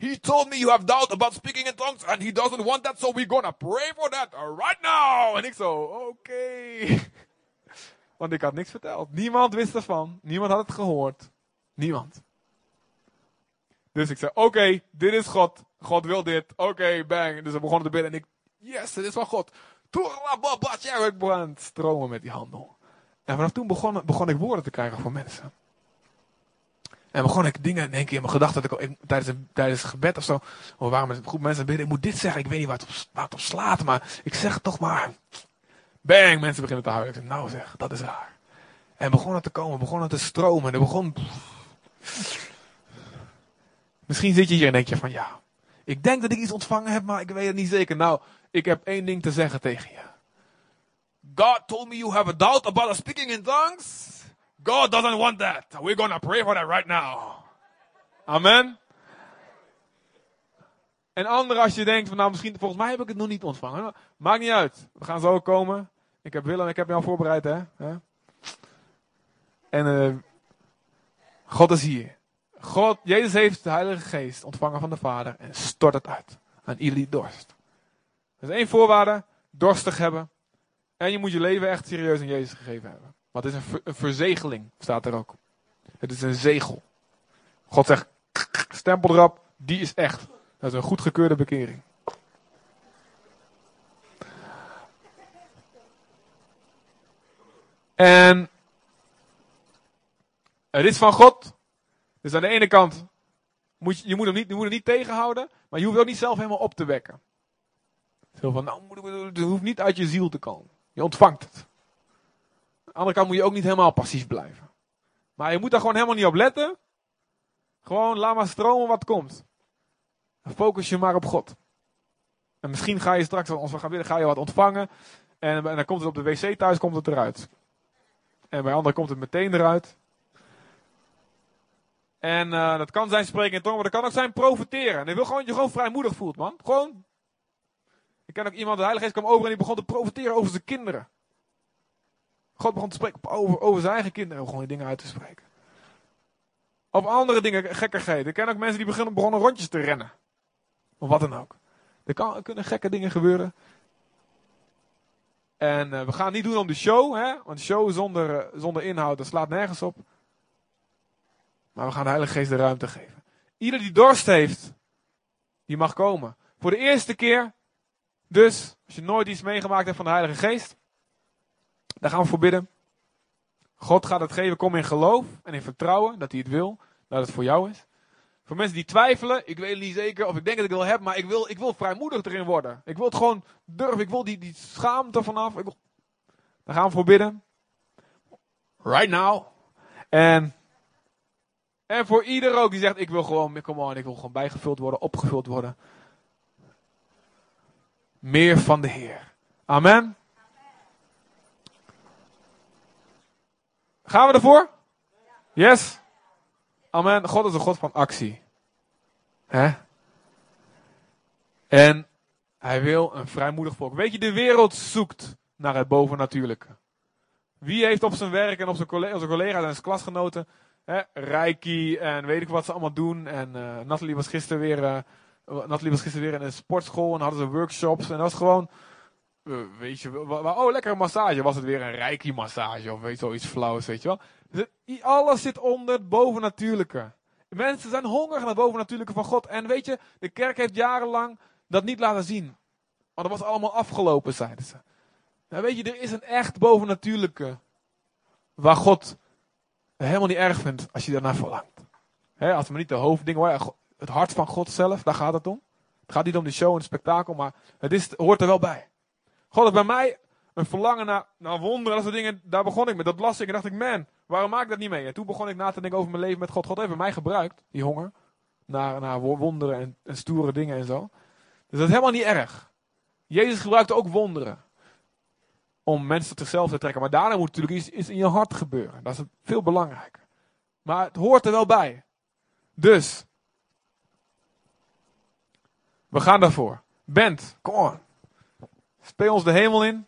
He told me you have doubt about speaking in tongues. And he doesn't want that, so we're gonna pray for that right now. En ik zo: Oké. *laughs* Want ik had niks verteld. Niemand wist ervan. Niemand had het gehoord. Niemand. Dus ik zei, oké, dit is God. God wil dit. Oké, bang. Dus we begonnen te bidden en ik, yes, dit is van God. Ik stromen met die handel. En vanaf toen begon, begon ik woorden te krijgen voor mensen. En begon ik dingen keer in mijn gedachten. Dat ik, tijdens, een, tijdens het gebed of zo. Of waren met een mensen bidden. Ik moet dit zeggen. Ik weet niet waar het op, het slaat. Maar ik zeg het toch maar. Bang. Mensen beginnen te huilen. Ik zeg, nou zeg, dat is raar. En begonnen te komen. Begonnen te stromen. En er begon. Misschien zit je hier en denk je van ja, ik denk dat ik iets ontvangen heb, maar ik weet het niet zeker. Nou, ik heb één ding te zeggen tegen je. God told me you have a doubt about speaking in tongues. God doesn't want that. We're gonna pray for that right now. Amen. En anderen als je denkt van nou misschien, volgens mij heb ik het nog niet ontvangen. Maakt niet uit. We gaan zo komen. Ik heb Willem, ik heb jou voorbereid hè. En uh, God is hier. God, Jezus heeft de Heilige Geest ontvangen van de Vader en stort het uit aan ieder dorst. Dat is één voorwaarde, dorstig hebben. En je moet je leven echt serieus aan Jezus gegeven hebben. Want het is een, verzegeling, staat er ook. Het is een zegel. God zegt, stempel erop, die is echt. Dat is een goedgekeurde bekering. En het is van God. Dus aan de ene kant, moet je, je, moet hem niet, je moet hem niet tegenhouden, maar je hoeft ook niet zelf helemaal op te wekken. Van, nou, het hoeft niet uit je ziel te komen. Je ontvangt het. De andere kant moet je ook niet helemaal passief blijven. Maar je moet daar gewoon helemaal niet op letten. Gewoon laat maar stromen wat komt. focus je maar op God. En misschien ga je straks, als we gaan willen, ga je wat ontvangen. En, dan komt het op de wc thuis, komt het eruit. En bij anderen komt het meteen eruit. En uh, dat kan zijn spreken in tongen, maar dat kan ook zijn profiteren. En hij wil gewoon dat je gewoon vrijmoedig voelt, man. Gewoon. Ik ken ook iemand, de Heilige Geest kwam over en die begon te profiteren over zijn kinderen. God begon te spreken over, over zijn eigen kinderen. Gewoon die dingen uit te spreken. Of andere dingen, gekkigheden. Ik ken ook mensen die beginnen, begonnen rondjes te rennen. Of wat dan ook. Er, kan, kunnen gekke dingen gebeuren. En uh, we gaan niet doen om de show, hè? want de show zonder, uh, zonder inhoud, dat slaat nergens op. Maar we gaan de Heilige Geest de ruimte geven. Ieder die dorst heeft, die mag komen. Voor de eerste keer, dus, als je nooit iets meegemaakt hebt van de Heilige Geest, daar gaan we voor bidden. God gaat het geven, kom in geloof en in vertrouwen dat hij het wil, dat het voor jou is. Voor mensen die twijfelen, ik weet niet zeker of ik denk dat ik het wil hebben, maar ik wil, ik wil vrijmoedig erin worden. Ik wil het gewoon durven, ik wil die, die schaamte vanaf. Ik wil... Daar gaan we voor bidden. Right now. En en voor ieder ook die zegt, ik wil gewoon, come on, ik wil gewoon bijgevuld worden, opgevuld worden. Meer van de Heer. Amen. Gaan we ervoor? Yes? Amen. God is een God van actie. Hè? En hij wil een vrijmoedig volk. Weet je, de wereld zoekt naar het bovennatuurlijke. Wie heeft op zijn werk en op zijn collega's en zijn klasgenoten Hè, Reiki en weet ik wat ze allemaal doen. En uh, Nathalie was gisteren weer, uh, Nathalie was gisteren weer in een sportschool en hadden ze workshops. En dat was gewoon, weet je, oh lekker massage. Was het weer een Reiki massage of weet zoiets flauws, weet je wel. Dus alles zit onder het bovennatuurlijke. Mensen zijn hongerig naar het bovennatuurlijke van God. En weet je, de kerk heeft jarenlang dat niet laten zien. Want dat was allemaal afgelopen, zeiden ze. Nou, weet je, er is een echt bovennatuurlijke. Waar God helemaal niet erg vindt als je daarnaar verlangt. He, als we niet de hoofddingen hoor, het hart van God zelf, daar gaat het om. Het gaat niet om de show en het spektakel, maar het, is, hoort er wel bij. God heeft bij mij een verlangen naar, naar wonderen, dat soort dingen, daar begon ik met. Dat las ik en dacht ik, man, waarom maak ik dat niet mee? En toen begon ik na te denken over mijn leven met God. God heeft mij gebruikt, die honger, naar, naar wonderen en, en stoere dingen en zo. Dus dat is helemaal niet erg. Jezus gebruikte ook wonderen om mensen tot zichzelf te trekken. Maar daarna moet natuurlijk iets, iets in je hart gebeuren. Dat is veel belangrijker. Maar het hoort er wel bij. Dus, We gaan daarvoor. Bent, kom on. Speel ons de hemel in.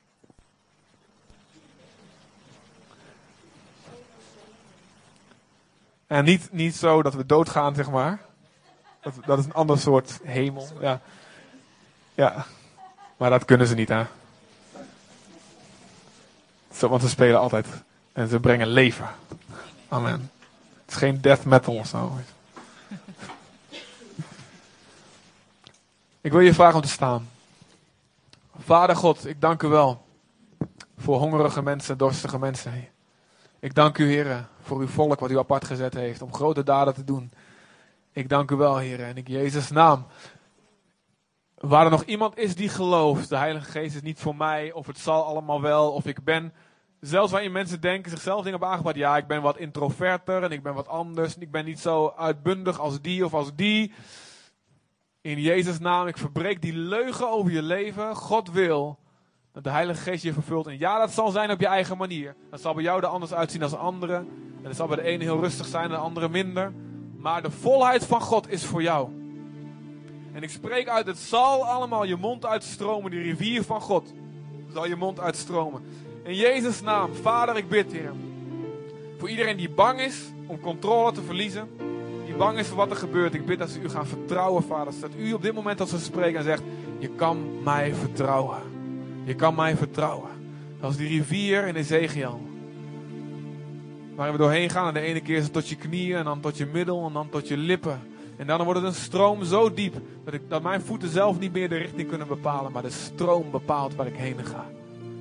En niet, niet zo dat we doodgaan, zeg maar. Dat, dat is een ander soort hemel. Ja. ja. Maar dat kunnen ze niet, hè. Want ze spelen altijd. En ze brengen leven. Amen. Het is geen death metal of zo. Ik wil je vragen om te staan. Vader God, ik dank u wel voor hongerige mensen, dorstige mensen. Ik dank u, heren, voor uw volk wat u apart gezet heeft om grote daden te doen. Ik dank u wel, heren, en in Jezus' naam. Waar er nog iemand is die gelooft, de Heilige Geest is niet voor mij, of het zal allemaal wel, of ik ben, zelfs waarin mensen denken, zichzelf dingen hebben aangepakt, ja, ik ben wat introverter en ik ben wat anders, en ik ben niet zo uitbundig als die of als die. In Jezus' naam, ik verbreek die leugen over je leven. God wil dat de Heilige Geest je vervult. En ja, dat zal zijn op je eigen manier. Dat zal bij jou er anders uitzien als anderen. En dat zal bij de ene heel rustig zijn en de andere minder. Maar de volheid van God is voor jou. En ik spreek uit, het zal allemaal je mond uitstromen. Die rivier van God zal je mond uitstromen. In Jezus' naam, Vader, ik bid, Heer. Voor iedereen die bang is om controle te verliezen bang is voor wat er gebeurt. Ik bid dat ze u gaan vertrouwen, vader. Dat u op dit moment als ze spreken en zegt, je kan mij vertrouwen. Je kan mij vertrouwen. Is die rivier in Ezekiel. Waar we doorheen gaan. En de ene keer is het tot je knieën. En dan tot je middel. En dan tot je lippen. En dan wordt het een stroom zo diep. Dat, ik, dat mijn voeten zelf niet meer de richting kunnen bepalen. Maar de stroom bepaalt waar ik heen ga.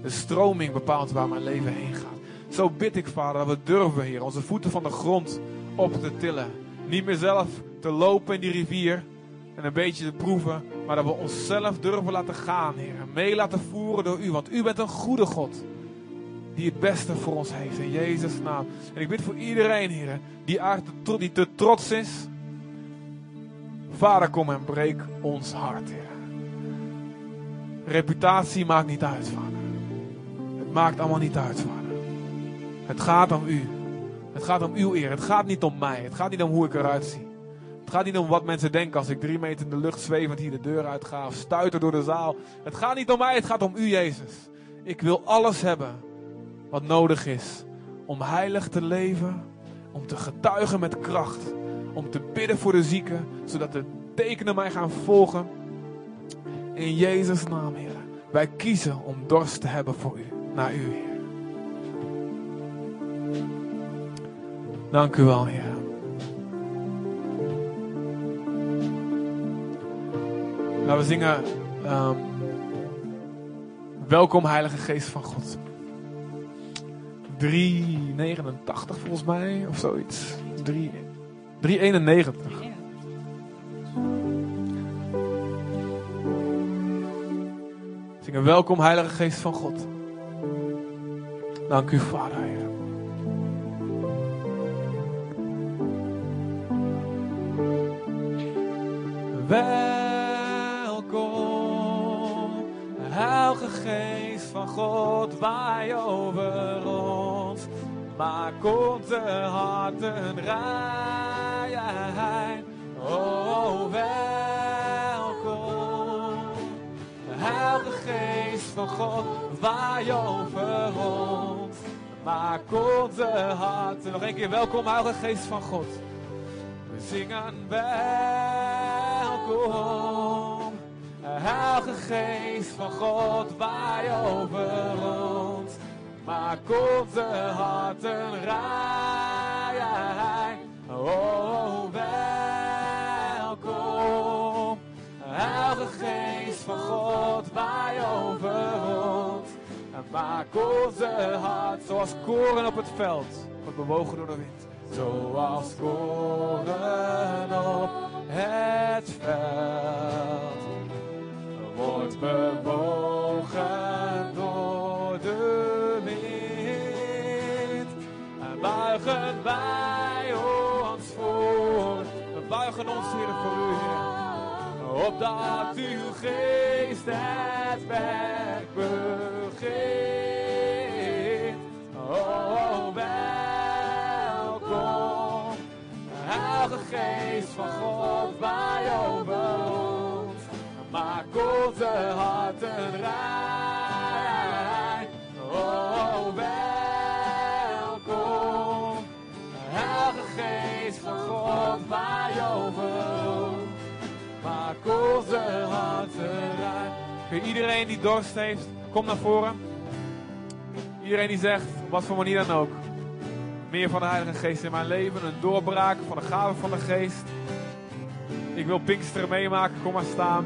De stroming bepaalt waar mijn leven heen gaat. Zo bid ik, vader, dat we durven, Heer, onze voeten van de grond op te tillen. Niet meer zelf te lopen in die rivier en een beetje te proeven, maar dat we onszelf durven laten gaan, Heer. Mee laten voeren door U, want U bent een goede God. Die het beste voor ons heeft, in Jezus' naam. En ik bid voor iedereen, Heer, die, die te trots is. Vader, kom en breek ons hart, Heer. Reputatie maakt niet uit, Vader. Het maakt allemaal niet uit, Vader. Het gaat om U. Het gaat om uw eer. Het gaat niet om mij. Het gaat niet om hoe ik eruit zie. Het gaat niet om wat mensen denken als ik drie meter in de lucht zwevend hier de deur uitga of stuiter door de zaal. Het gaat niet om mij, het gaat om u, Jezus. Ik wil alles hebben wat nodig is om heilig te leven, om te getuigen met kracht, om te bidden voor de zieken, zodat de tekenen mij gaan volgen. In Jezus' naam, Heer. Wij kiezen om dorst te hebben voor u, naar u, Heer. Dank u wel, Heer. Nou, we zingen um, Welkom Heilige Geest van God. 389 volgens mij, of zoiets. 3, 391. Zingen Welkom Heilige Geest van God. Dank u Vader, Heer. Welkom, Heilige Geest van God, waai over ons. Maak onze harten rein. Oh, welkom, Heilige Geest van God, waai over ons. Maak onze harten. Nog een keer welkom, Heilige Geest van God. We zingen welkom. Heilige Geest van God, waai over ons. Maak onze harten rein. Oh, welkom. Heilige Geest van God, waai over ons. Maak onze hart zoals koren op het veld, wordt bewogen door de wind zoals koren op het veld. Wordt bewogen door de wind. En buigen wij ons voor. We buigen ons, Heer, voor u. Opdat uw geest het werk begint. Oh, Heilige Geest van God, waai over ons. onze harten rein. Oh, welkom. Heilige Geest van God, waai over ons. Maak onze harten rein. Voor iedereen die dorst heeft, kom naar voren. Iedereen die zegt, wat voor manier dan ook. Meer van de Heilige Geest in mijn leven. Een doorbraak van de gave van de Geest. Ik wil Pinksteren meemaken. Kom maar staan.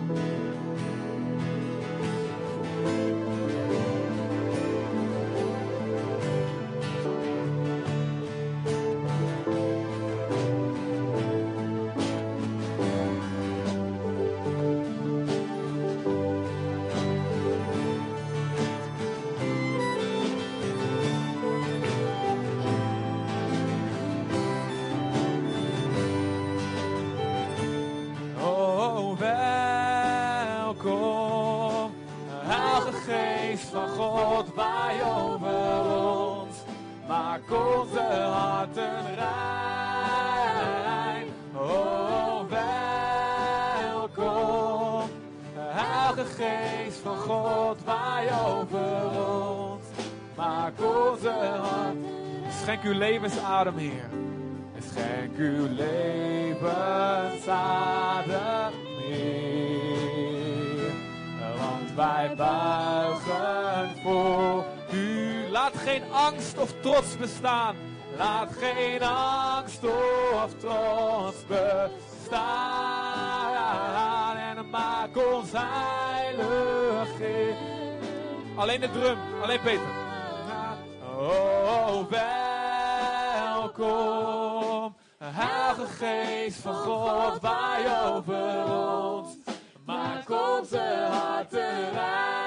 Uw levensadem, Heer. En schenk uw levensadem Heer. Want wij buigen voor u. Laat geen angst of trots bestaan. Laat geen angst of trots bestaan. En maak ons heilig. Alleen de drum, alleen Peter. Oh, welkom. Heilige Geest van God, waai over ons. Maak onze harten rein.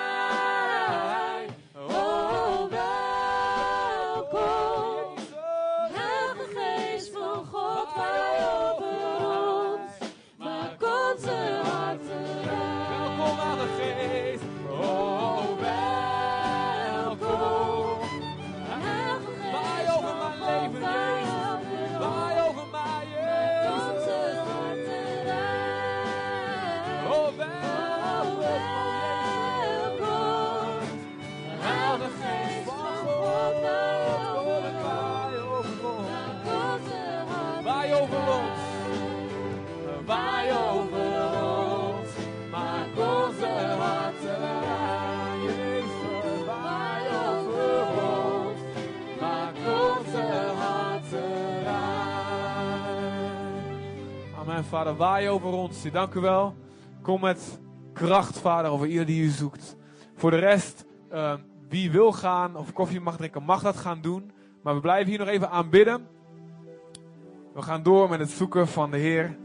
Vader. Waai over ons. Dank u wel. Kom met kracht, Vader, over ieder die u zoekt. Voor de rest, eh, wie wil gaan of koffie mag drinken, mag dat gaan doen. Maar we blijven hier nog even aanbidden. We gaan door met het zoeken van de Heer.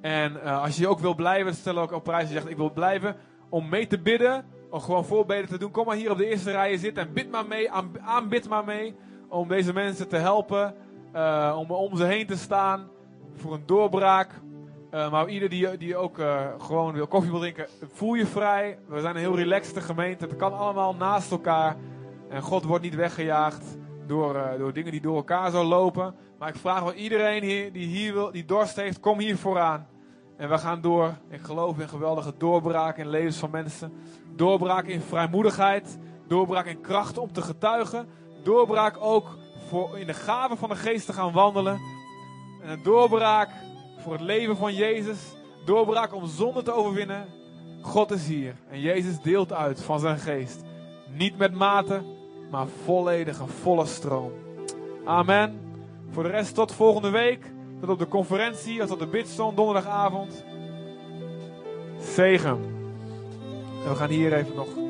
En eh, als je ook wil blijven, stel ook op prijs. Je zegt, ik wil blijven om mee te bidden. Om gewoon voorbeden te doen. Kom maar hier op de eerste rijen zitten en bid maar mee. aan- Aanbid maar mee. Om deze mensen te helpen. eh, om om ze heen te staan. Voor een doorbraak. Eh, maar ieder die, die ook eh, gewoon wil koffie wil drinken, voel je vrij. We zijn een heel relaxte gemeente. Het kan allemaal naast elkaar. En God wordt niet weggejaagd door, eh, door dingen die door elkaar zo lopen. Maar ik vraag wel iedereen hier, die hier wil, die dorst heeft, kom hier vooraan. En we gaan door. Ik geloof in geweldige doorbraak in levens van mensen. Doorbraak in vrijmoedigheid. Doorbraak in kracht om te getuigen. Doorbraak ook voor in de gaven van de geest te gaan wandelen. En een doorbraak voor het leven van Jezus. Doorbraak om zonde te overwinnen. God is hier. En Jezus deelt uit van zijn geest. Niet met mate, maar volledig een volle stroom. Amen. Voor de rest tot volgende week. Tot op de conferentie tot de bidstond donderdagavond. Zegen. En we gaan hier even nog